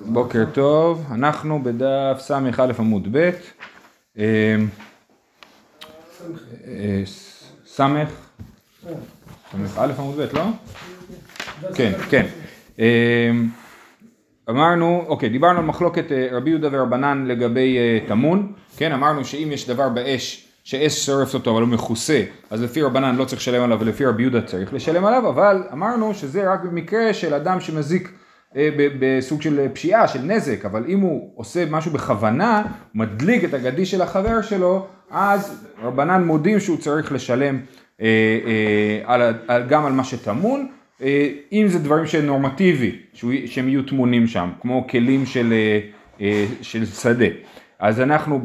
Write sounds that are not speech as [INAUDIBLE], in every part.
בוקר טוב, אנחנו בדף ס"א עמוד ב', אה, אה, סמ"ך, ס"א עמוד ב', לא? כן, כן. אה, אמרנו, אוקיי, דיברנו על מחלוקת אה, רבי יהודה ורבנן לגבי אה, טמון, כן, אמרנו שאם יש דבר באש, שאש שורפת אותו אבל הוא מכוסה, אז לפי רבנן לא צריך לשלם עליו ולפי רבי יהודה צריך לשלם עליו, אבל אמרנו שזה רק במקרה של אדם שמזיק אה, בסוג של פשיעה, של נזק, אבל אם הוא עושה משהו בכוונה, מדליק את הגדיש של החבר שלו, אז רבנן מודים שהוא צריך לשלם אה, אה, גם על מה שטמון, אם זה דברים שהם נורמטיבי, שהם יהיו טמונים שם, כמו כלים של, של שדה. אז אנחנו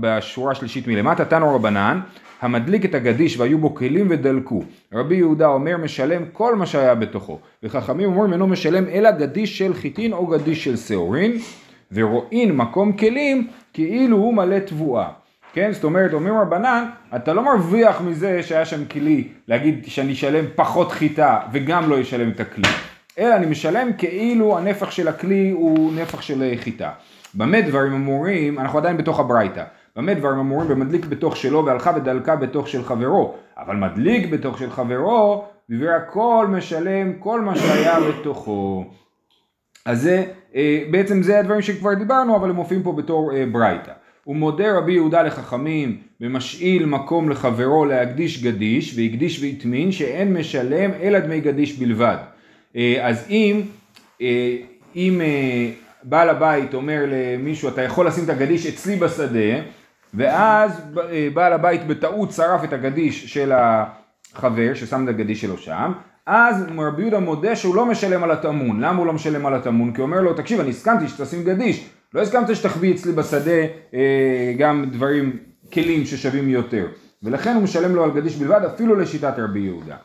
בשורה השלישית מלמטה, תנו רבנן, המדליק את הגדיש והיו בו כלים ודלקו. רבי יהודה אומר משלם כל מה שהיה בתוכו. וחכמים אומרים אינו משלם אלא גדיש של חיטין או גדיש של שעורין, ורואין מקום כלים כאילו הוא מלא תבואה. כן? זאת אומרת, אומרים רבנן, אתה לא מרוויח מזה שהיה שם כלי, להגיד שאני אשלם פחות חיטה וגם לא אשלם את הכלי. אלא אני משלם כאילו הנפח של הכלי הוא נפח של חיטה. במה דברים אמורים, אנחנו עדיין בתוך הברייתא, במה דברים אמורים במדליק בתוך שלו והלכה ודלקה בתוך של חברו, אבל מדליק בתוך של חברו, דברי הכל משלם כל מה שהיה בתוכו. אז זה, אה, בעצם זה הדברים שכבר דיברנו, אבל הם מופיעים פה בתור אה, ברייתא. הוא מודה רבי יהודה לחכמים ומשאיל מקום לחברו להקדיש גדיש והקדיש והטמין שאין משלם אלא דמי גדיש בלבד. אה, אז אם, אם בעל הבית אומר למישהו אתה יכול לשים את הגדיש אצלי בשדה ואז בעל הבית בטעות שרף את הגדיש של החבר ששם את הגדיש שלו שם. אז רבי יהודה מודה שהוא לא משלם על הטמון למה הוא לא משלם על הטמון? כי הוא אומר לו תקשיב אני הסכמתי שתשים גדיש. לא הסכמת שתחביא אצלי בשדה אה, גם דברים כלים ששווים יותר. ולכן הוא משלם לו על גדיש בלבד אפילו לשיטת רבי יהודה.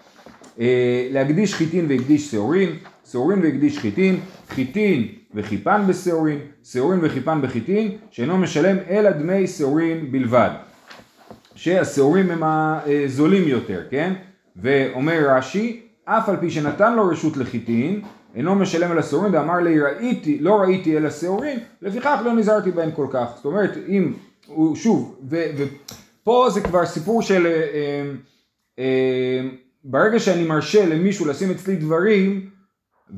אה, להקדיש חיטין והקדיש שעורין. שעורין והקדיש חיטין. חיטין וחיפן בשעורין, שעורין וחיפן בחיטין, שאינו משלם אלא דמי שעורין בלבד. שהשעורים הם הזולים יותר, כן? ואומר רש"י, אף על פי שנתן לו רשות לחיטין, אינו משלם על השעורים, ואמר לי ראיתי, לא ראיתי אלא שעורים, לפיכך לא נזהרתי בהם כל כך. זאת אומרת, אם שוב, ופה זה כבר סיפור של, אה, אה, אה, ברגע שאני מרשה למישהו לשים אצלי דברים,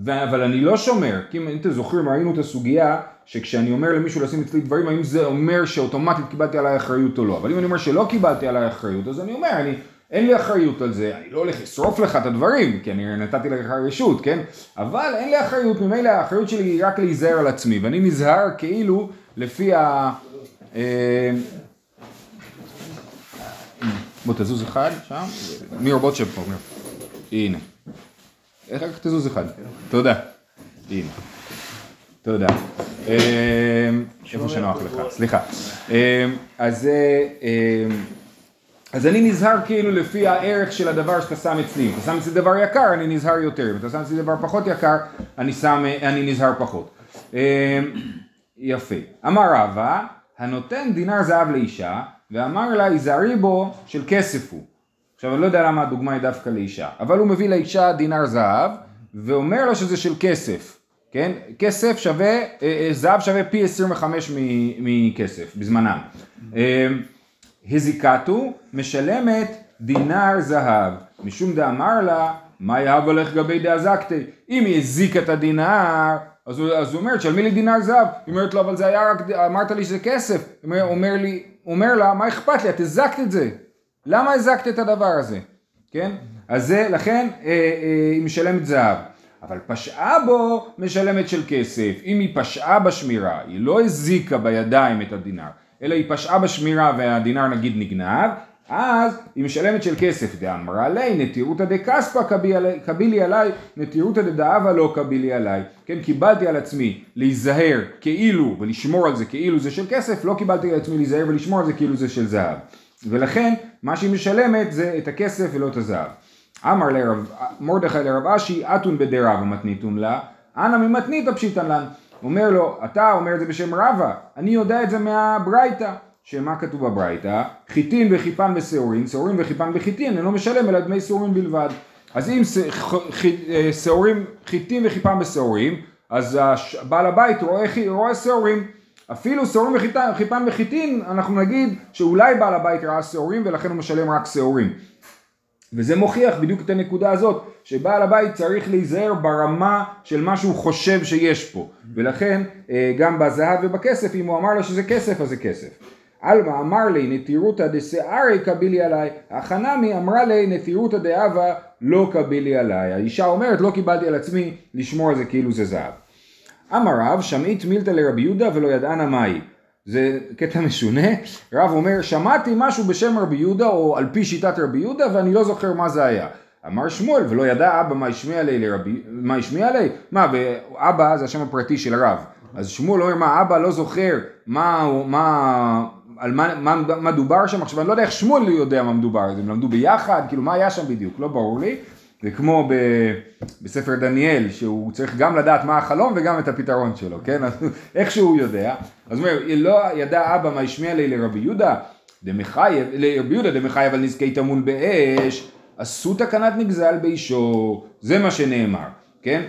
ו- אבל אני לא שומר, כי אם אתם זוכרים ראינו את הסוגיה שכשאני אומר למישהו לשים אצלי דברים האם זה אומר שאוטומטית קיבלתי עליי אחריות או לא, אבל אם אני אומר שלא קיבלתי עליי אחריות אז אני אומר אני אין לי אחריות על זה, אני לא הולך לשרוף לך את הדברים, כי אני נתתי לך רשות, כן? אבל אין לי אחריות, ממילא האחריות שלי היא רק להיזהר על עצמי, ואני נזהר כאילו לפי ה... אה, בוא תזוז אחד שם, מי רובוט שפה, הנה. רק תזוז אחד. תודה. הנה. תודה. אמ, איפה שנוח לך, סליחה. אמ, אז אמ, אז אני נזהר כאילו לפי הערך של הדבר שאתה שם אצלי. אם אתה שם אצלי דבר יקר, אני נזהר יותר. אם אתה שם אצלי דבר פחות יקר, אני, שם, אני נזהר פחות. יפה. אמר רבא, הנותן דינר זהב לאישה, ואמר לה, היזהרי בו של כסף הוא. עכשיו אני לא יודע למה הדוגמה היא דווקא לאישה, אבל הוא מביא לאישה דינר זהב ואומר לו שזה של כסף, כן? כסף שווה, אה, אה, זהב שווה פי 25 מכסף בזמנם. אה, הזיקתו משלמת דינר זהב, משום דאמר לה מה יהב הולך גבי דאזקתי, אם היא הזיקה את הדינר אז הוא, אז הוא אומר תשלמי לי דינר זהב, היא אומרת לו אבל זה היה רק, אמרת לי שזה כסף, הוא אומר, אומר, אומר לה מה אכפת לי? את הזקת את זה, למה הזקת את הדבר הזה? כן? אז זה, לכן אה, אה, היא משלמת זהב. אבל פשעה בו משלמת של כסף. אם היא פשעה בשמירה, היא לא הזיקה בידיים את הדינר, אלא היא פשעה בשמירה והדינר נגיד נגנב, אז היא משלמת של כסף. דאמרה לי נטירותא דכספא קבילי עליי, נטירותא דדאבה לא קבילי עליי. כן, קיבלתי על עצמי להיזהר כאילו ולשמור על זה כאילו זה של כסף, לא קיבלתי על עצמי להיזהר ולשמור על זה כאילו זה של זהב. ולכן מה שהיא משלמת זה את הכסף ולא את הזהב. אמר לרב, מרדכי לרב אשי, אתון בדרב מתניתון לה, אנא ממתניתא פשיטן לן. אומר לו, אתה אומר את זה בשם רבא, אני יודע את זה מהברייתא. שמה כתוב בברייתא? חיטין וחיפן ושעורין, שעורין וחיפן וחיטין, אינו משלם אלא דמי שעורין בלבד. אז אם שעורים, חיטין וחיפן בשעורים, אז בעל הבית רואה, רואה שעורים. אפילו שעורים וחיפן וחיטין, אנחנו נגיד שאולי בעל הבית ראה שעורים ולכן הוא משלם רק שעורים. וזה מוכיח בדיוק את הנקודה הזאת, שבעל הבית צריך להיזהר ברמה של מה שהוא חושב שיש פה, ולכן אה, גם בזהב ובכסף, אם הוא אמר לה שזה כסף, אז זה כסף. עלמא אמר לי נטירותא דשערי קבילי עליי, החנמי אמרה לי נטירותא דאבה לא קבילי עליי. האישה אומרת לא קיבלתי על עצמי לשמור על זה כאילו זה זהב. אמר רב שמעית מילתא לרבי יהודה ולא ידענה מהי. זה קטע משונה, רב אומר שמעתי משהו בשם רבי יהודה או על פי שיטת רבי יהודה ואני לא זוכר מה זה היה. אמר שמואל ולא ידע אבא מה השמיע לי לרבי, מה השמיע לי? מה, ואבא זה השם הפרטי של הרב. אז שמואל אומר מה אבא לא זוכר מה, מה, על מה, מה, מה דובר שם, עכשיו אני לא יודע איך שמואל יודע מה מדובר, הם למדו ביחד, כאילו מה היה שם בדיוק, לא ברור לי. זה כמו ב, בספר דניאל, שהוא צריך גם לדעת מה החלום וגם את הפתרון שלו, כן? אז [LAUGHS] איך שהוא יודע. אז הוא אומר, לא ידע אבא מה השמיע לי לרבי יהודה, דמחייב, לרבי יהודה דמחייב על נזקי טמון באש, עשו תקנת נגזל באישו, זה מה שנאמר, כן?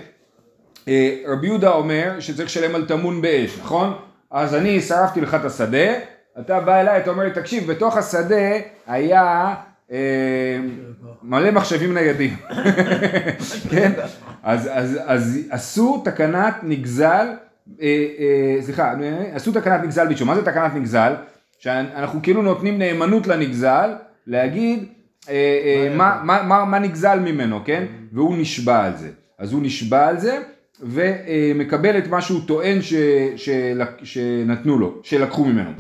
אה, רבי יהודה אומר שצריך לשלם על טמון באש, נכון? אז אני שרפתי לך את השדה, אתה בא אליי, אתה אומר לי, תקשיב, בתוך השדה היה מלא מחשבים ניידים, כן? אז, אז, אז עשו תקנת נגזל, אה, אה, סליחה, עשו תקנת נגזל ביצ'ו, מה זה תקנת נגזל? שאנחנו כאילו נותנים נאמנות לנגזל, להגיד מה, מה, מה, מה נגזל ממנו, כן? והוא נשבע על זה. אז הוא נשבע על זה, ומקבל את מה שהוא טוען ש, של, שנתנו לו, שלקחו ממנו.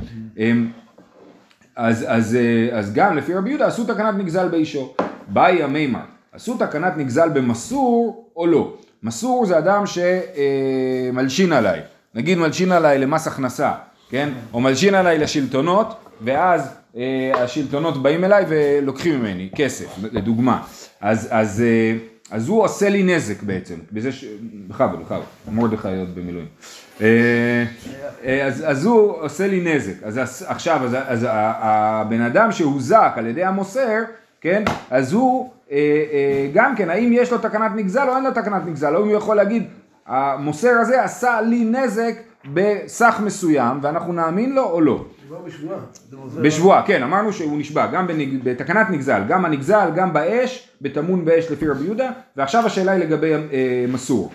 אז, אז, אז גם לפי רבי יהודה עשו תקנת נגזל באישו. באי המימר, עשו תקנת נגזל במסור או לא? מסור זה אדם שמלשין עליי, נגיד מלשין עליי למס הכנסה, כן? או מלשין עליי לשלטונות, ואז אה, השלטונות באים אליי ולוקחים ממני כסף, לדוגמה. אז, אז, אה, אז הוא עושה לי נזק בעצם, בזה ש... בכבוד, בכבוד, מרדכי עוד במילואים. אה, אה, אז, הוא עושה לי נזק, אז עכשיו, אז, אז הבן אדם שהוזק על ידי המוסר, כן, אז הוא אה, גם כן, האם יש לו תקנת נגזל או אין לו תקנת נגזל, או אם הוא יכול להגיד, המוסר הזה עשה לי נזק בסך מסוים, ואנחנו נאמין לו או לא. בשבועה. בשבועה, כן, אמרנו שהוא נשבע, גם בתקנת נגזל, גם הנגזל, גם באש, בטמון באש לפי רבי יהודה, ועכשיו השאלה היא לגבי מסור.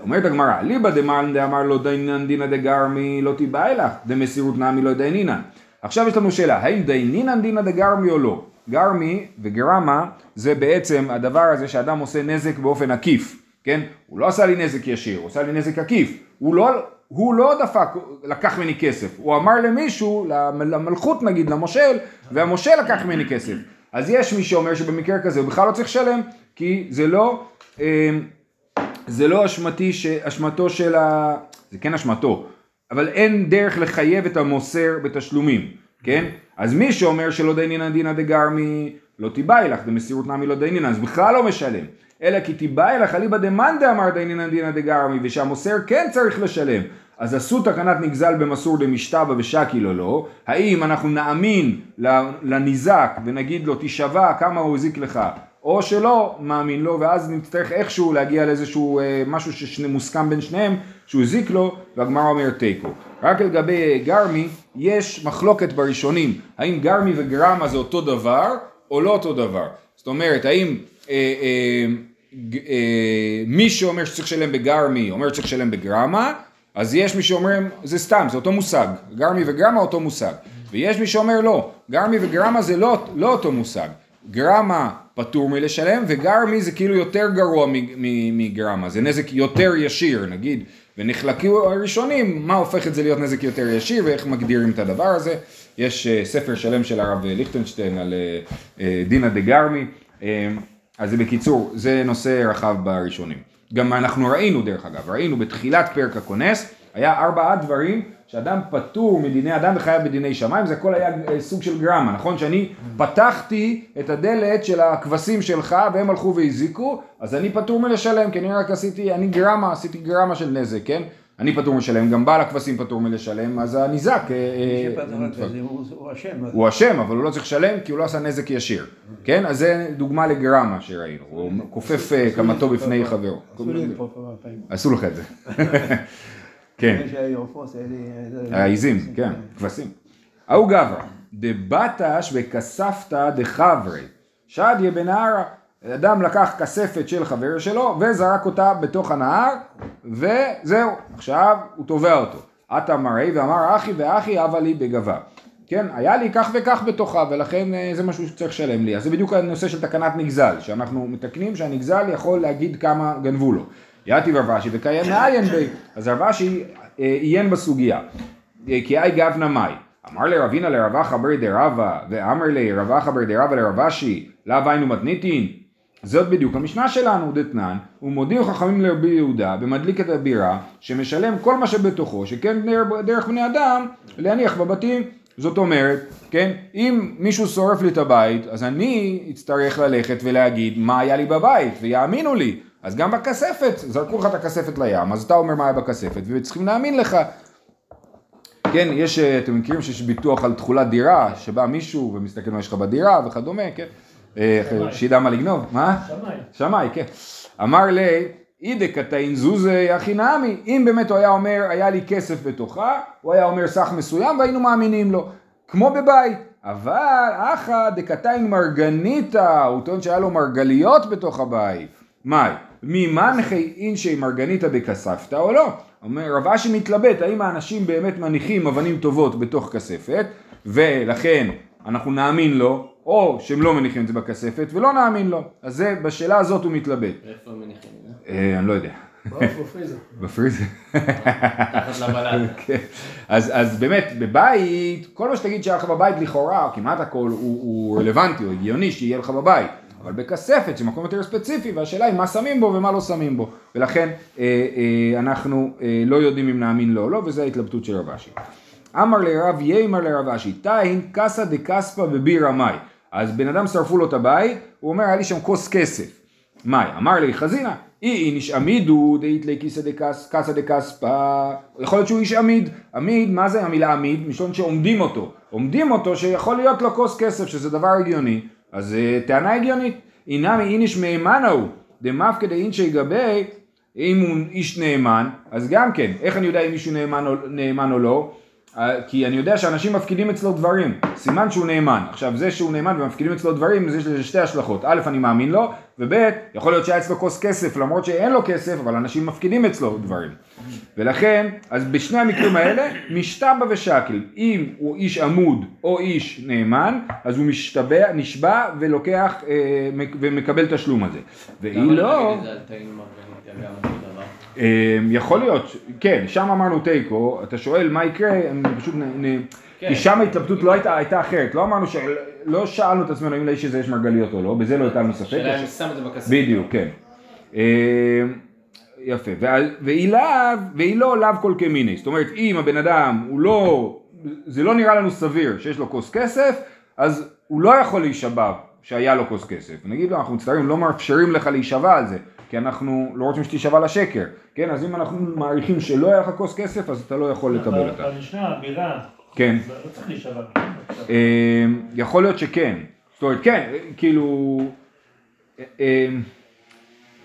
אומרת הגמרא, אליבא דמאן דאמר לא דיינינן דינא דגרמי לא תיבעי לך, דמסירות נמי לא דיינינן. עכשיו יש לנו שאלה, האם דיינינן דינא דגרמי או לא? גרמי וגרמה זה בעצם הדבר הזה שאדם עושה נזק באופן עקיף, כן? הוא לא עשה לי נזק ישיר, הוא עשה לי נזק עקיף. הוא לא, הוא לא דפק, לקח ממני כסף, הוא אמר למישהו, למלכות נגיד, למושל, והמושל לקח ממני כסף. אז יש מי שאומר שבמקרה כזה הוא בכלל לא צריך לשלם, כי זה לא... אה, זה לא אשמתי, אשמתו של ה... זה כן אשמתו, אבל אין דרך לחייב את המוסר בתשלומים, כן? אז מי שאומר שלא דיינינא דינא דגרמי לא תיבאי לך, דמסירות נמי לא דיינינא, אז בכלל לא משלם. אלא כי תיבאי לך אליבא דמאן דאמר דיינינא דינא דגרמי, ושהמוסר כן צריך לשלם. אז עשו תקנת נגזל במסור דמשתבא ושקיל או לא, האם אנחנו נאמין לניזק ונגיד לו תישבע כמה הוא הזיק לך או שלא מאמין לו, ואז נצטרך איכשהו להגיע לאיזשהו אה, משהו שמוסכם בין שניהם, שהוא הזיק לו, והגמרא אומר תיקו. רק לגבי גרמי, יש מחלוקת בראשונים, האם גרמי וגרמה זה אותו דבר, או לא אותו דבר. זאת אומרת, האם אה, אה, אה, מי שאומר שצריך לשלם בגרמי, אומר שצריך לשלם בגרמה, אז יש מי שאומר, זה סתם, זה אותו מושג, גרמי וגרמה אותו מושג. ויש מי שאומר לא, גרמי וגרמה זה לא, לא אותו מושג. גרמה פטור מלשלם, וגרמי זה כאילו יותר גרוע מגרמה, זה נזק יותר ישיר נגיד, ונחלקו הראשונים, מה הופך את זה להיות נזק יותר ישיר ואיך מגדירים את הדבר הזה. יש uh, ספר שלם של הרב ליכטנשטיין על uh, uh, דינא דה גרמי, אז בקיצור, זה נושא רחב בראשונים. גם אנחנו ראינו דרך אגב, ראינו בתחילת פרק הכונס, היה ארבעה דברים שאדם פטור מדיני אדם וחייב בדיני שמיים, זה הכל היה אה, סוג של גרמה, נכון? שאני פתחתי את הדלת של הכבשים שלך והם הלכו והזיקו, אז אני פטור מלשלם, כי אני רק עשיתי, אני גרמה, עשיתי גרמה של נזק, כן? אני פטור מלשלם, גם בעל הכבשים פטור מלשלם, אז הניזק... מי שפתח הכבשים הוא אשם. הוא אשם, אבל הוא לא צריך לשלם כי הוא לא עשה נזק ישיר. כן? אז זה דוגמה לגרמה שראינו. הוא כופף אה, קמתו בפני חברו. עשו לך את זה. [LAUGHS] כן. העיזים, כן, כבשים. ההוא גברא, דבטש וכספתא דחברי, שדיה בנהרה. אדם לקח כספת של חבר שלו וזרק אותה בתוך הנהר וזהו, עכשיו הוא תובע אותו. עתה מראי ואמר אחי ואחי הבה לי בגבה. כן, היה לי כך וכך בתוכה ולכן אה, זה משהו שצריך לשלם לי. אז זה בדיוק הנושא של תקנת נגזל, שאנחנו מתקנים שהנגזל יכול להגיד כמה גנבו לו. יתיב רבשי וקיים מעיין בי, אז רבשי אה, עיין בסוגיה. אה, כי אי גבנה מאי. אמר לרבינה לרבה חברי דרבה, ואמר לי רבה חברי דרבה לרבשי, לאו היינו מתניתין. זאת בדיוק המשנה שלנו, דתנן, ומודיעו חכמים לרבי יהודה, במדליק את הבירה, שמשלם כל מה שבתוכו, שכן דרך בני אדם, להניח בבתים. זאת אומרת, כן, אם מישהו שורף לי את הבית, אז אני אצטרך ללכת ולהגיד מה היה לי בבית, ויאמינו לי. אז גם בכספת, זרקו לך את הכספת לים, אז אתה אומר מה היה בכספת, וצריכים להאמין לך. כן, יש, אה, אתם מכירים שיש ביטוח על תכולת דירה, שבא מישהו ומסתכל מה יש לך בדירה וכדומה, כן? אה, שידע מה לגנוב, מה? שמאי. שמאי, כן. אמר לי, אידה קטעין זוזי הכי נעמי, אם באמת הוא היה אומר, היה לי כסף בתוכה, הוא היה אומר סך מסוים והיינו מאמינים לו, כמו בבית. אבל אחא דקתיים מרגניתא, הוא טוען שהיה לו מרגליות בתוך הבית. מאי? ממנחי אינשי מרגניתא בכספתא או לא? אומר רב אשי מתלבט, האם האנשים באמת מניחים אבנים טובות בתוך כספת, ולכן אנחנו נאמין לו, או שהם לא מניחים את זה בכספת ולא נאמין לו. אז זה, בשאלה הזאת הוא מתלבט. איפה הם מניחים את זה? אה, אני לא יודע. בעוף בפריזר. [LAUGHS] בפריזר. תחת לבלד. [LAUGHS] כן. אז, באמת, בבית, כל מה שתגיד שהיה לך בבית לכאורה, או כמעט הכל, הוא, הוא רלוונטי, הוא הגיוני שיהיה לך בבית. אבל בכספת, זה מקום יותר ספציפי, והשאלה היא מה שמים בו ומה לא שמים בו. ולכן אה, אה, אנחנו אה, לא יודעים אם נאמין לו או לא, וזו ההתלבטות של רב אשי. אמר לרב יימר לרב אשי, תאין קסא דקספא בבירא מאי. אז בן אדם שרפו לו את הבית, הוא אומר, היה לי שם כוס כסף. מאי? אמר לי חזינה, אי איניש עמידו דאית לי כיסא דקסא דקספא, יכול להיות שהוא איש עמיד, עמיד, מה זה המילה עמיד? מלשון שעומדים אותו, עומדים אותו שיכול להיות לו כוס כסף, שזה דבר הגיוני, אז אה, טענה הגיונית, אינמי איניש מהימנה הוא, דמפקא דאינשי גבי, אם הוא איש נאמן, אז גם כן, איך אני יודע אם מישהו נאמן או, נאמן או לא? אה, כי אני יודע שאנשים מפקידים אצלו דברים, סימן שהוא נאמן. עכשיו זה שהוא נאמן ומפקידים אצלו דברים, יש לזה שתי השלכות. א', אני מאמין לו, וב', יכול להיות שהיה אצלו כוס כסף, למרות שאין לו כסף, אבל אנשים מפקידים אצלו דברים. ולכן, אז בשני המקרים האלה, משתבע ושקל. אם הוא איש עמוד או איש נאמן, אז הוא משתבע, נשבע ולוקח אה, מק- ומקבל תשלום על זה. והיא לא... אה, יכול להיות, כן, שם אמרנו תיקו, אתה שואל מה יקרה, אני פשוט, כן. כי שם ההתלבטות לא הייתה, הייתה אחרת, לא אמרנו, ש, לא שאלנו את עצמנו אם לאיש הזה יש מרגליות או לא, בזה לא הטלנו ספק. השאלה אם שם את זה בכסף. בדיוק, כן. אה, יפה, והיא לא לאו כל כמיני, זאת אומרת אם הבן אדם הוא לא, זה לא נראה לנו סביר שיש לו כוס כסף, אז הוא לא יכול להישבע שהיה לו כוס כסף. נגיד לו, אנחנו מצטערים, לא מאפשרים לך להישבע על זה, כי אנחנו לא רוצים שתישבע לשקר, כן, אז אם אנחנו מעריכים שלא היה לך כוס כסף, אז אתה לא יכול לקבל אותה. במשנה, בירה. כן. לא צריך להישבע. אה, יכול להיות שכן, זאת אומרת כן, כאילו, אה,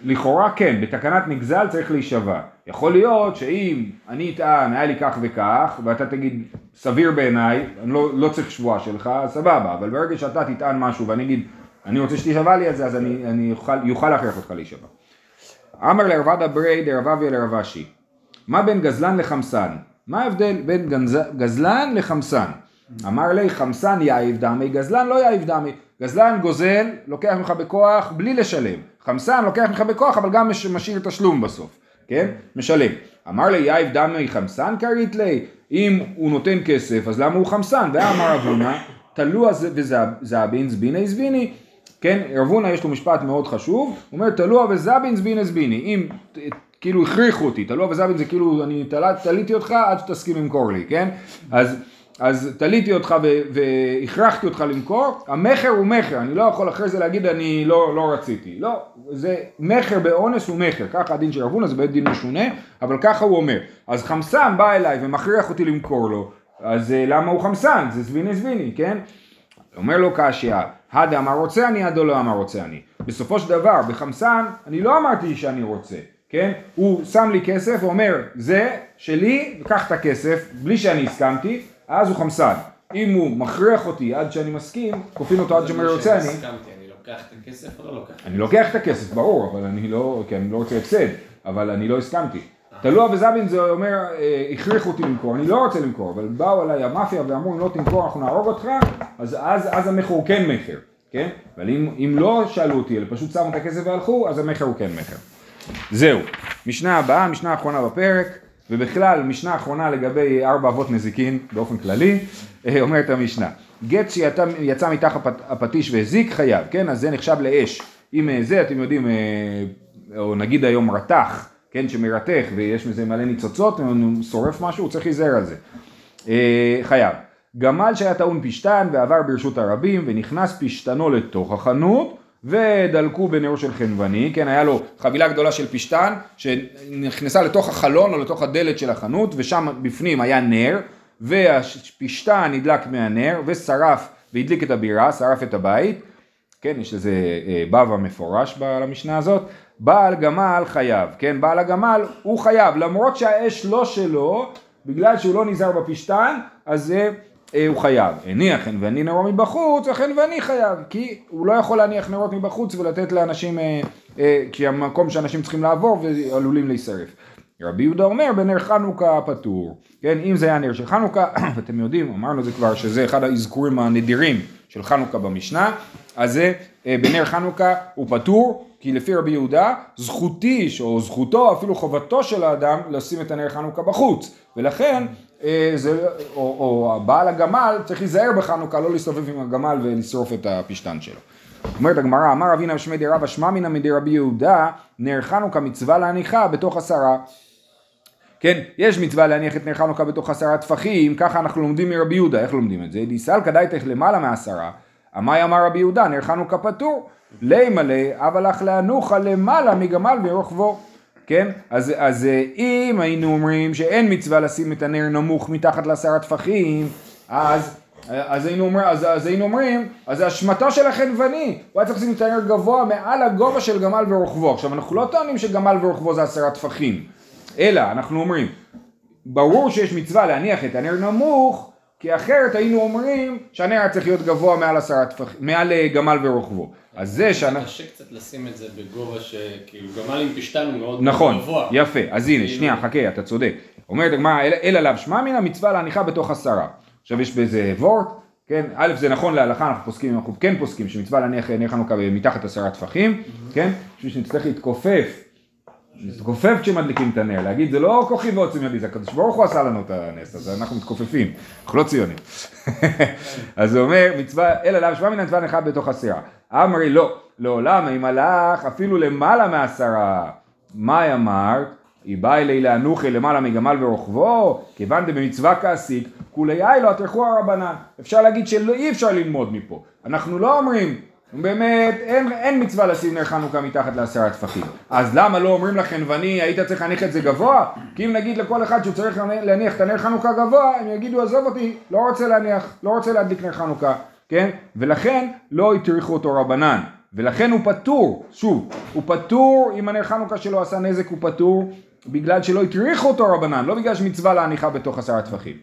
לכאורה כן, בתקנת נגזל צריך להישבע. יכול להיות שאם אני אטען, היה לי כך וכך, ואתה תגיד, סביר בעיניי, אני לא, לא צריך שבועה שלך, סבבה, אבל ברגע שאתה תטען משהו ואני אגיד, אני רוצה שתישבע לי על זה, אז אני, אני יוכל, יוכל להכריח אותך להישבע. אמר לרבדה ברי דרבביה לרבשי, מה בין גזלן לחמסן? מה ההבדל בין גנז... גזלן לחמסן? אמר לי חמסן יאיב דמי, גזלן לא יאיב דמי. גזלן גוזל, לוקח ממך בכוח בלי לשלם. חמסן לוקח ממך בכוח אבל גם מש- משאיר תשלום בסוף, כן? משלם. אמר לי יאיב דמי חמסן כרית לי, אם הוא נותן כסף אז למה הוא חמסן? ואמר אבונה, תלוע וזבין זביני זביני, כן, רב הונא יש לו משפט מאוד חשוב, הוא אומר תלוע וזבין זבין זביני, אם כאילו הכריחו אותי, תלוע וזבין זה כאילו אני תל- תליתי אותך עד שתסכים למכור לי, כן? אז אז תליתי אותך והכרחתי אותך למכור, המכר הוא מכר, אני לא יכול אחרי זה להגיד אני לא, לא רציתי, לא, זה מכר באונס הוא מכר, ככה הדין של רב הונא זה בית דין משונה, אבל ככה הוא אומר, אז חמסן בא אליי ומכריח אותי למכור לו, אז אה, למה הוא חמסן? זה זביני זביני, כן? אומר לו קשיא, הדה אמר רוצה אני, הדו לא אמר רוצה אני. בסופו של דבר, בחמסן, אני לא אמרתי שאני רוצה, כן? הוא שם לי כסף ואומר, זה שלי, וקח את הכסף, בלי שאני הסכמתי, אז הוא חמסן. אם הוא מכריח אותי עד שאני מסכים, כופין אותו עד שאומר רוצה אני, אני לוקח את הכסף או לא לוקח? אני לוקח את הכסף, ברור, אבל אני לא, כי אני לא רוצה הפסד, אבל אני לא הסכמתי. תלוע וזבין זה אומר, אה, הכריחו אותי למכור, אני לא רוצה למכור, אבל באו אליי המאפיה ואמרו אם לא תמכור אנחנו נהרוג אותך, אז, אז, אז המכר הוא כן מכר, כן? אבל אם, אם לא שאלו אותי, אלא פשוט שמו את הכסף והלכו, אז המכר הוא כן מכר. זהו, משנה הבאה, משנה האחרונה בפרק, ובכלל משנה אחרונה לגבי ארבע אבות נזיקין באופן כללי, אה, אומרת המשנה, גט שיצא מתחת הפט- הפטיש והזיק חייב, כן? אז זה נחשב לאש. אם אה, זה אתם יודעים, או נגיד היום רתח, כן, שמרתך ויש מזה מלא ניצוצות, הוא שורף משהו, הוא צריך להיזהר על זה. אה, חייב. גמל שהיה טעון פשתן ועבר ברשות הרבים ונכנס פשתנו לתוך החנות ודלקו בנרו של חנווני, כן, היה לו חבילה גדולה של פשתן שנכנסה לתוך החלון או לתוך הדלת של החנות ושם בפנים היה נר והפשתן נדלק מהנר ושרף והדליק את הבירה, שרף את הבית, כן, יש לזה אה, בבא מפורש ב- למשנה הזאת, בעל גמל חייב, כן, בעל הגמל הוא חייב, למרות שהאש לא שלו, בגלל שהוא לא נזהר בפשתן, אז זה אה, הוא חייב. הניח חנווני נרו מבחוץ, החנווני חייב, כי הוא לא יכול להניח נרות מבחוץ ולתת לאנשים, אה, אה, כי המקום שאנשים צריכים לעבור ועלולים להישרף. רבי יהודה אומר בנר חנוכה פטור, כן, אם זה היה נר של חנוכה, [CLEARS THROAT] ואתם יודעים, אמרנו זה כבר שזה אחד האזכורים הנדירים של חנוכה במשנה, אז זה אה, בנר חנוכה הוא פטור, כי לפי רבי יהודה זכותי או זכותו אפילו חובתו של האדם לשים את הנר חנוכה בחוץ, ולכן אה, זה, או, או בעל הגמל צריך להיזהר בחנוכה לא להסתובב עם הגמל ולשרוף את הפשתן שלו. אומרת הגמרא, אמר אבינה שמי די רבא שמע מינא מדי רבי יהודה, נר חנוכה מצווה להניחה בתוך עשרה. כן, יש מצווה להניח את נר חנוכה בתוך עשרה טפחים, ככה אנחנו לומדים מרבי יהודה, איך לומדים את זה? דיסלקא דייתך למעלה מעשרה, אמי אמר רבי יהודה, נר חנוכה פטור, לי מלא, אבל אך להנוכה למעלה מגמל ורוחבו. כן? אז, אז אה, אם היינו אומרים שאין מצווה לשים את הנר נמוך מתחת לעשרה טפחים, אז, אז, היינו אומר, אז, אז היינו אומרים, אז זה אשמתו של החנווני, הוא היה צריך לשים את הנר גבוה מעל הגובה של גמל ורוחבו. עכשיו אנחנו לא טוענים שגמל ורוחבו זה עשרה טפחים, אלא אנחנו אומרים, ברור שיש מצווה להניח את הנר נמוך, כי אחרת היינו אומרים שהנר היה צריך להיות גבוה מעל עשרה טפחים, מעל אה, גמל ורוחבו. אז זה שאנחנו... קשה קצת לשים את זה בגובה שכאילו גמל עם פשתן הוא מאוד נכון, גבוה. יפה, אז הנה, כאילו- שנייה, חכה, אתה צודק. אומרת הגמרא, "אל- אל עליו שמע מן המצווה להניחה בתוך עשרה. עכשיו יש בזה וורט, כן, א' זה נכון להלכה, אנחנו פוסקים, אנחנו כן פוסקים שמצווה להניח נר חנוכה מתחת עשרה טפחים, כן, בשביל שנצטרך להתכופף, להתכופף כשמדליקים את הנר, להגיד זה לא כוחי ועוצם ידי, זה הקדוש ברוך הוא עשה לנו את הנס, אז אנחנו מתכופפים, אנחנו לא ציונים. [LAUGHS] אז הוא אומר, מצווה, אל עליו שמע מן המצווה להניחה בתוך עשרה. אמרי לא, לעולם אם הלך אפילו למעלה מעשרה. מאי אמרת? היא באה אלי לאנוכי למעלה מגמל ורוחבו, כיוון דבמצווה כעסיק, כולי איילו הטרחו הרבנן. אפשר להגיד שאי אפשר ללמוד מפה. אנחנו לא אומרים, באמת, אין, אין מצווה לשים נר חנוכה מתחת לעשרה טפחים. אז למה לא אומרים לחנווני, היית צריך להניח את זה גבוה? כי אם נגיד לכל אחד שהוא צריך להניח את הנר חנוכה גבוה, הם יגידו, עזוב אותי, לא רוצה להניח, לא רוצה להדליק נר חנוכה, כן? ולכן לא הטריחו אותו רבנן. ולכן הוא פטור, שוב, הוא פטור אם הנר חנוכה שלו עשה נזק הוא פטור בגלל שלא הטריחו אותו רבנן, לא בגלל שמצווה להניחה בתוך עשרה טפחים.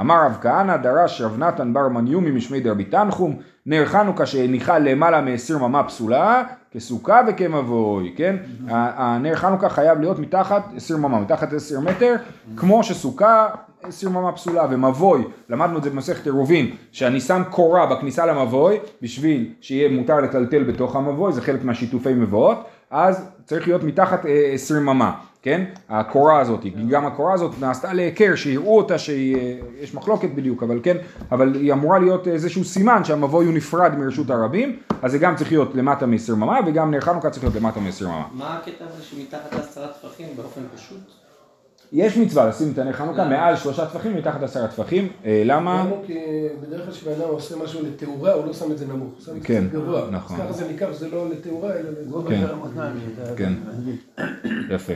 אמר רב כהנא דרש רב נתן בר מניומי משמי דרבי תנחום נר חנוכה שהניחה למעלה מעשר ממה פסולה כסוכה וכמבוי, כן? הנר חנוכה חייב להיות מתחת עשר ממה, מתחת עשר מטר, כמו שסוכה עשר ממה פסולה ומבוי, למדנו את זה במסכת עירובין, שאני שם קורה בכניסה למבוי בשביל שיהיה מותר לטלטל בתוך המבוי, זה חלק מהשיתופי מבואות, אז צריך להיות מתחת אה, עשרים ממה, כן? הקורה הזאת, גם הקורה הזאת נעשתה להיכר, שיראו אותה שיש מחלוקת בדיוק, אבל כן, אבל היא אמורה להיות איזשהו סימן שהמבוי הוא נפרד מרשות הרבים, אז זה גם צריך להיות למטה מעשרים ממה, וגם נר חנוכה צריך להיות למטה מעשרים ממה. מה הקטע הזה שמתחת לעשרה טפחים באופן פשוט? יש מצווה לשים מטעני חנוכה מעל שלושה טפחים מתחת עשרה טפחים, אה, למה? למה? כי בדרך כלל כשבן אדם עושה משהו לתאורה, הוא לא שם את זה נמוך, הוא שם את זה כן, גבוה. נכון. ככה זה ניכר שזה לא לתאורה, אלא לגובה. כן. גובה של המותניים, זה- כן. יפה.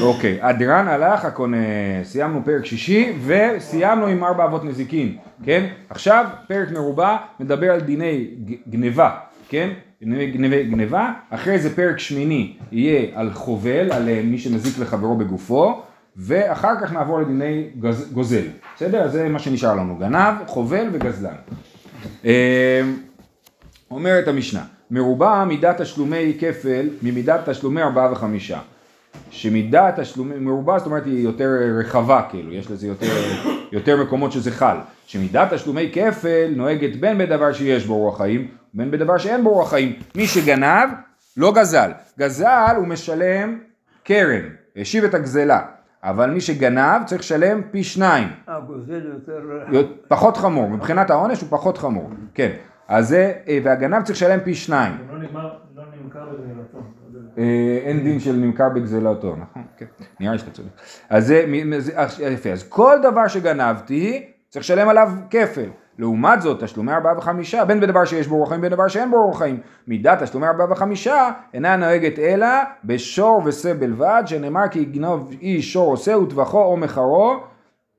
אוקיי, אדרן הלך הקונה, סיימנו פרק שישי וסיימנו עם ארבע אבות נזיקין, כן? עכשיו פרק מרובע מדבר על דיני גניבה, כן? דיני גניבי גניבה, אחרי זה פרק שמיני יהיה על חובל, על אה, מי שמזיק לחברו בגופו, ואחר כך נעבור לדיני גז, גוזל, בסדר? זה מה שנשאר לנו, גנב, חובל וגזלן. אה, אומרת המשנה, מרובע מידת תשלומי כפל ממידת תשלומי ארבעה וחמישה. שמידת תשלומי, מרובע זאת אומרת היא יותר רחבה כאילו, יש לזה יותר, יותר מקומות שזה חל. שמידת תשלומי כפל נוהגת בין בדבר שיש בו רוח חיים, בין בדבר שאין בו רוח חיים. מי שגנב, לא גזל. גזל הוא משלם קרן, השיב את הגזלה. אבל מי שגנב צריך לשלם פי שניים. אה, יותר... פחות חמור, מבחינת העונש הוא פחות חמור, כן. אז זה, אה, והגנב צריך לשלם פי שניים. לא לא נמכר בגזלתו. אה, אין דין של נמכר בגזלתו, נכון? כן, נראה לי שאתה צודק. אז זה, אה, יפה, אז כל דבר שגנבתי, צריך לשלם עליו כפל. לעומת זאת, תשלומי ארבעה וחמישה, בין בדבר שיש בו רוח חיים, בין בדבר שאין בו רוח חיים. מידת תשלומי ארבעה וחמישה, אינה נוהגת אלא בשור ושה בלבד, שנאמר כי יגנוב איש שור או שה וטבחו או מחרו,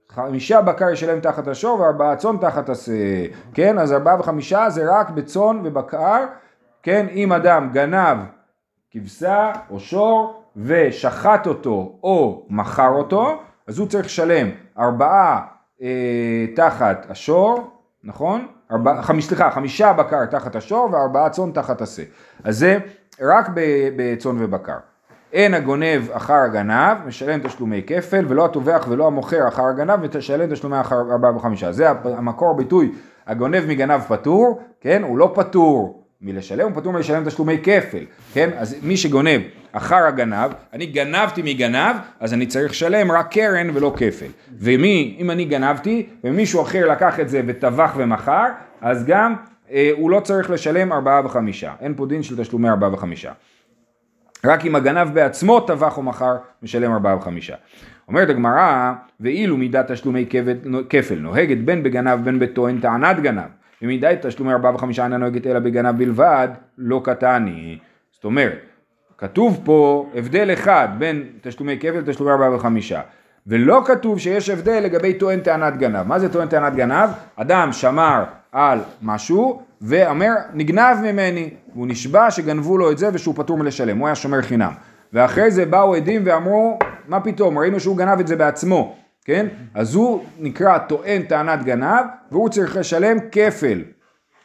חמישה בקר ישלם תחת השור וארבעה צאן תחת השה, כן? אז ארבעה וחמישה זה רק בצאן ובקר, כן? אם אדם גנב כבשה או שור ושחט אותו או מכר אותו, אז הוא צריך לשלם ארבעה אה, תחת השור, נכון? ארבע, חמיש, סליחה, חמישה בקר תחת השור וארבעה צאן תחת השה. אז זה רק בצאן ובקר. אין הגונב אחר הגנב, משלם תשלומי כפל, ולא הטובח ולא המוכר אחר הגנב, ותשלם תשלומי אחר ארבעה וחמישה. זה המקור ביטוי, הגונב מגנב פטור, כן? הוא לא פטור מלשלם, הוא פטור מלשלם תשלומי כפל, כן? אז מי שגונב אחר הגנב, אני גנבתי מגנב, אז אני צריך לשלם רק קרן ולא כפל. ומי, אם אני גנבתי, ומישהו אחר לקח את זה וטבח ומכר, אז גם אה, הוא לא צריך לשלם ארבעה וחמישה. אין פה דין של תשלומי ארבעה וחמישה. רק אם הגנב בעצמו טבח או מכר, משלם ארבעה וחמישה. אומרת הגמרא, ואילו מידת תשלומי כפל, נוהגת בין בגנב בין בטוען טענת גנב, ומידת תשלומי ארבעה וחמישה אינה נוהגת אלא בגנב בלבד, לא קטני. זאת אומרת, כתוב פה הבדל אחד בין תשלומי כפל לתשלומי ארבעה וחמישה. ולא כתוב שיש הבדל לגבי טוען טענת גנב. מה זה טוען טענת גנב? אדם שמר על משהו ואומר נגנב ממני, והוא נשבע שגנבו לו את זה ושהוא פטור מלשלם, הוא היה שומר חינם. ואחרי זה באו עדים ואמרו, מה פתאום, ראינו שהוא גנב את זה בעצמו, כן? אז הוא נקרא טוען טענת גנב והוא צריך לשלם כפל.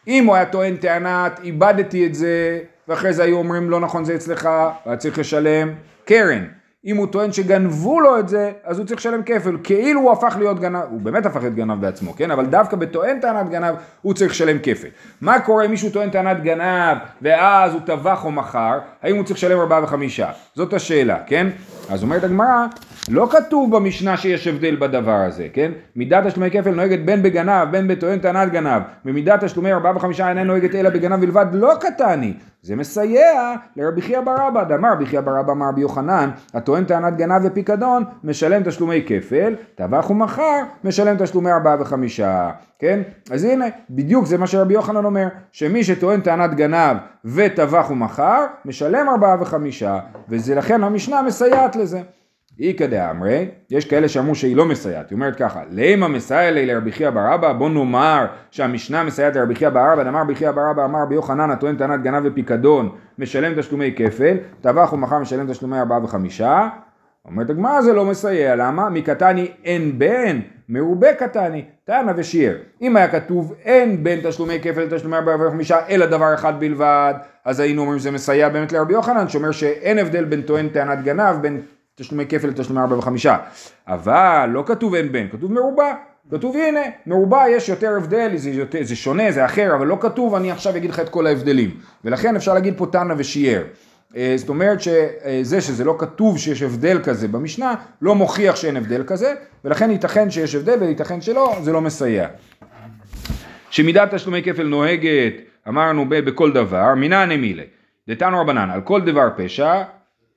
אם הוא היה טוען טענת, איבדתי את זה, ואחרי זה היו אומרים לא נכון זה אצלך, היה צריך לשלם קרן. אם הוא טוען שגנבו לו את זה, אז הוא צריך לשלם כפל, כאילו הוא הפך להיות גנב, הוא באמת הפך להיות גנב בעצמו, כן? אבל דווקא בטוען טענת גנב, הוא צריך לשלם כפל. מה קורה אם מישהו טוען טענת גנב, ואז הוא טבח או מכר, האם הוא צריך לשלם ארבעה וחמישה? זאת השאלה, כן? אז אומרת הגמרא, לא כתוב במשנה שיש הבדל בדבר הזה, כן? מידת תשלומי כפל נוהגת בין בגנב, בין בטוען טענת גנב, ומידת תשלומי ארבעה וחמישה אינה נוהגת אלא בגנב בלבד, לא קטני. זה מסייע לרבי חייא בר אבא, דאמר רבי חייא בר אבא אמר רבי יוחנן, הטוען טענת גנב ופיקדון, משלם תשלומי כפל, טבח ומכר, משלם תשלומי ארבעה וחמישה, כן? אז הנה, בדיוק זה מה שרבי יוחנן אומר, שמי שטוען טענת גנב וטבח ומכר, משלם ארבעה וחמישה, וזה לכן המשנה מסייעת לזה. איכא דאמרי, יש כאלה שאמרו שהיא לא מסייעת, היא אומרת ככה, לימה מסייע לי לרבי בר אבא, בוא נאמר שהמשנה מסייעת לרבי חייא בר אבא, אמר רבי חייא בר אבא, אמר רבי יוחנן הטוען טענת גנב ופיקדון, משלם תשלומי כפל, טבח ומכר משלם תשלומי ארבעה וחמישה, אומרת הגמרא זה לא מסייע, למה? מקטני אין בן, מרובה קטני, תנא ושיער. אם היה כתוב אין בין תשלומי כפל לתשלומי ארבעה וחמישה, אלא דבר אחד בלבד, אז היינו אומרים שזה מסייע באמת לרבי יוחנן, שאומר שאין הבדל בין טוען טענת גנב, בין תשלומי כפל לתשלומי ארבעה וחמישה. אבל לא כתוב אין בן, כתוב מרובע. כתוב הנה, מרובע יש יותר הבדל, זה, יותר, זה שונה, זה אחר, אבל לא כתוב אני עכשיו אגיד לך את כל ההבדלים. ולכן אפשר להגיד פה תנא ושיער. אה, זאת אומרת שזה שזה לא כתוב שיש הבדל כזה במשנה, לא מוכיח שאין הבדל כזה, ולכן ייתכן שיש הבדל וייתכן שלא, זה לא מסייע. שמידת תשלומי כפל נוהגת, אמרנו בכל דבר, מינא נמילי. דתנו רבנן, על כל דבר פשע,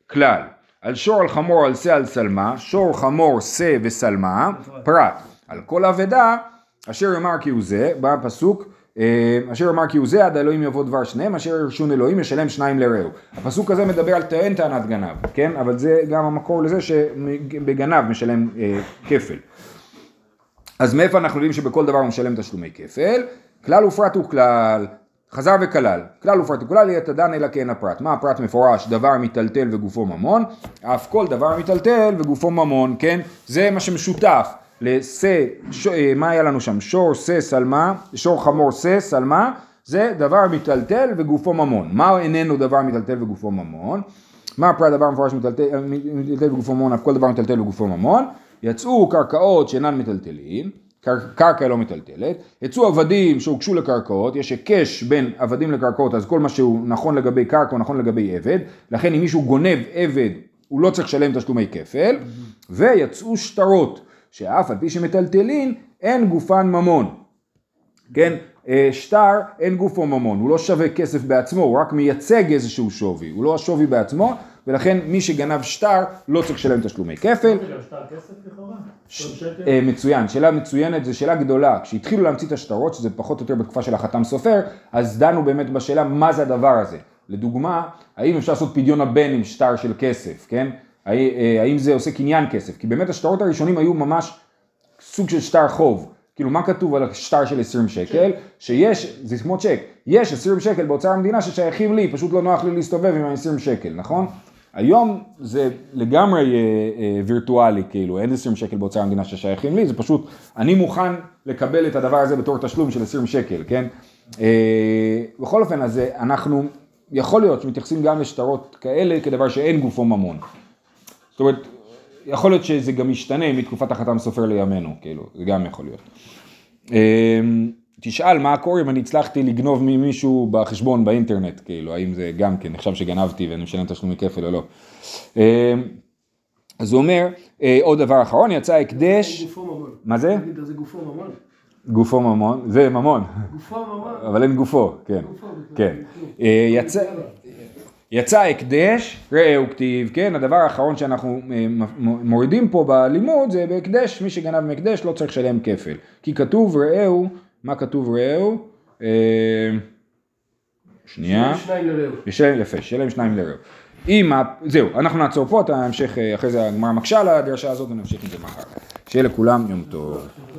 כלל. על שור על חמור על שא על שלמה, שור חמור שא ושלמה, פרט. על כל אבדה אשר יאמר כי הוא זה, בא הפסוק אה, אשר יאמר כי הוא זה עד האלוהים יבוא דבר שניהם אשר ירשון אלוהים ישלם שניים לרעהו. הפסוק הזה מדבר על טוען טענת גנב, כן? אבל זה גם המקור לזה שבגנב משלם אה, כפל. אז מאיפה אנחנו יודעים שבכל דבר הוא משלם תשלומי כפל? כלל ופרט הוא כלל, חזר וכלל, כלל ופרט הוא כלל יהיה תדן אלא כן הפרט. מה הפרט מפורש? דבר מיטלטל וגופו ממון, אף כל דבר מיטלטל וגופו ממון, כן? זה מה שמשותף ש- אה, מה היה לנו שם? שור שא שלמה, שור חמור שא שלמה, זה דבר מיטלטל וגופו ממון. מה איננו דבר מיטלטל וגופו ממון? מה הפרט דבר מפורש מיטלטל מיטלטל וגופו ממון, אף כל דבר מיטלטל וגופו ממון? יצאו קרקעות שאינן מיטלטלים, קרקע לא מיטלטלת, יצאו עבדים שהוגשו לקרקעות, יש היקש בין עבדים לקרקעות, אז כל מה שהוא נכון לגבי קרקע הוא נכון לגבי עבד, לכן אם מישהו גונב עבד הוא לא צריך לשלם תשלומי כפל, ויצאו שטרות, שאף על פי שמטלטלין אין גופן ממון, כן, אה, שטר אין גופו ממון, הוא לא שווה כסף בעצמו, הוא רק מייצג איזשהו שווי, הוא לא השווי בעצמו, ולכן מי שגנב שטר לא צריך לשלם תשלומי כפל. אה, מצוין, שאלה מצוינת, זו שאלה גדולה. כשהתחילו להמציא את השטרות, שזה פחות או יותר בתקופה של החתם סופר, אז דנו באמת בשאלה מה זה הדבר הזה. לדוגמה, האם אפשר לעשות פדיון הבן עם שטר של כסף, כן? אה, האם זה עושה קניין כסף? כי באמת השטרות הראשונים היו ממש סוג של שטר חוב. כאילו מה כתוב על השטר של 20 שקל? שיש, זה כמו צ'ק, יש 20 שקל באוצר המדינה ששייכים לי, פשוט לא נוח לי להסתובב עם ה-20 שקל, נכון? היום זה לגמרי אה, אה, וירטואלי, כאילו, אין 20 שקל באוצר המדינה ששייכים לי, זה פשוט, אני מוכן לקבל את הדבר הזה בתור תשלום של 20 שקל, כן? אה, בכל אופן, אז אנחנו, יכול להיות שמתייחסים גם לשטרות כאלה כדבר שאין גופו ממון. זאת אומרת, יכול להיות שזה גם ישתנה מתקופת החתם סופר לימינו, כאילו, זה גם יכול להיות. תשאל מה קורה אם אני הצלחתי לגנוב ממישהו בחשבון באינטרנט, כאילו, האם זה גם כן נחשב שגנבתי ואני משלם תשלומי כפל או לא. אמ, אז הוא אומר, אה, עוד דבר אחרון, יצא הקדש, גופו ממון. מה זה? זה גופו ממון? גופו ממון, זה ממון, גופו ממון. אבל אין גופו, כן, גופו, כן. אה, יצא, יצא הקדש, ראהו כתיב, כן, הדבר האחרון שאנחנו אה, מורידים פה בלימוד זה בהקדש, מי שגנב מהקדש לא צריך לשלם כפל. כי כתוב ראהו, מה כתוב ראהו? אה, שנייה. שניים לרעהו. ישלם, יפה, שלם שניים לרעהו. אם, זהו, אנחנו נעצור פה, את ההמשך, אה, אחרי זה הגמרא מקשה על הדרשה הזאת ונמשיך עם זה מחר. שיהיה לכולם יום טוב.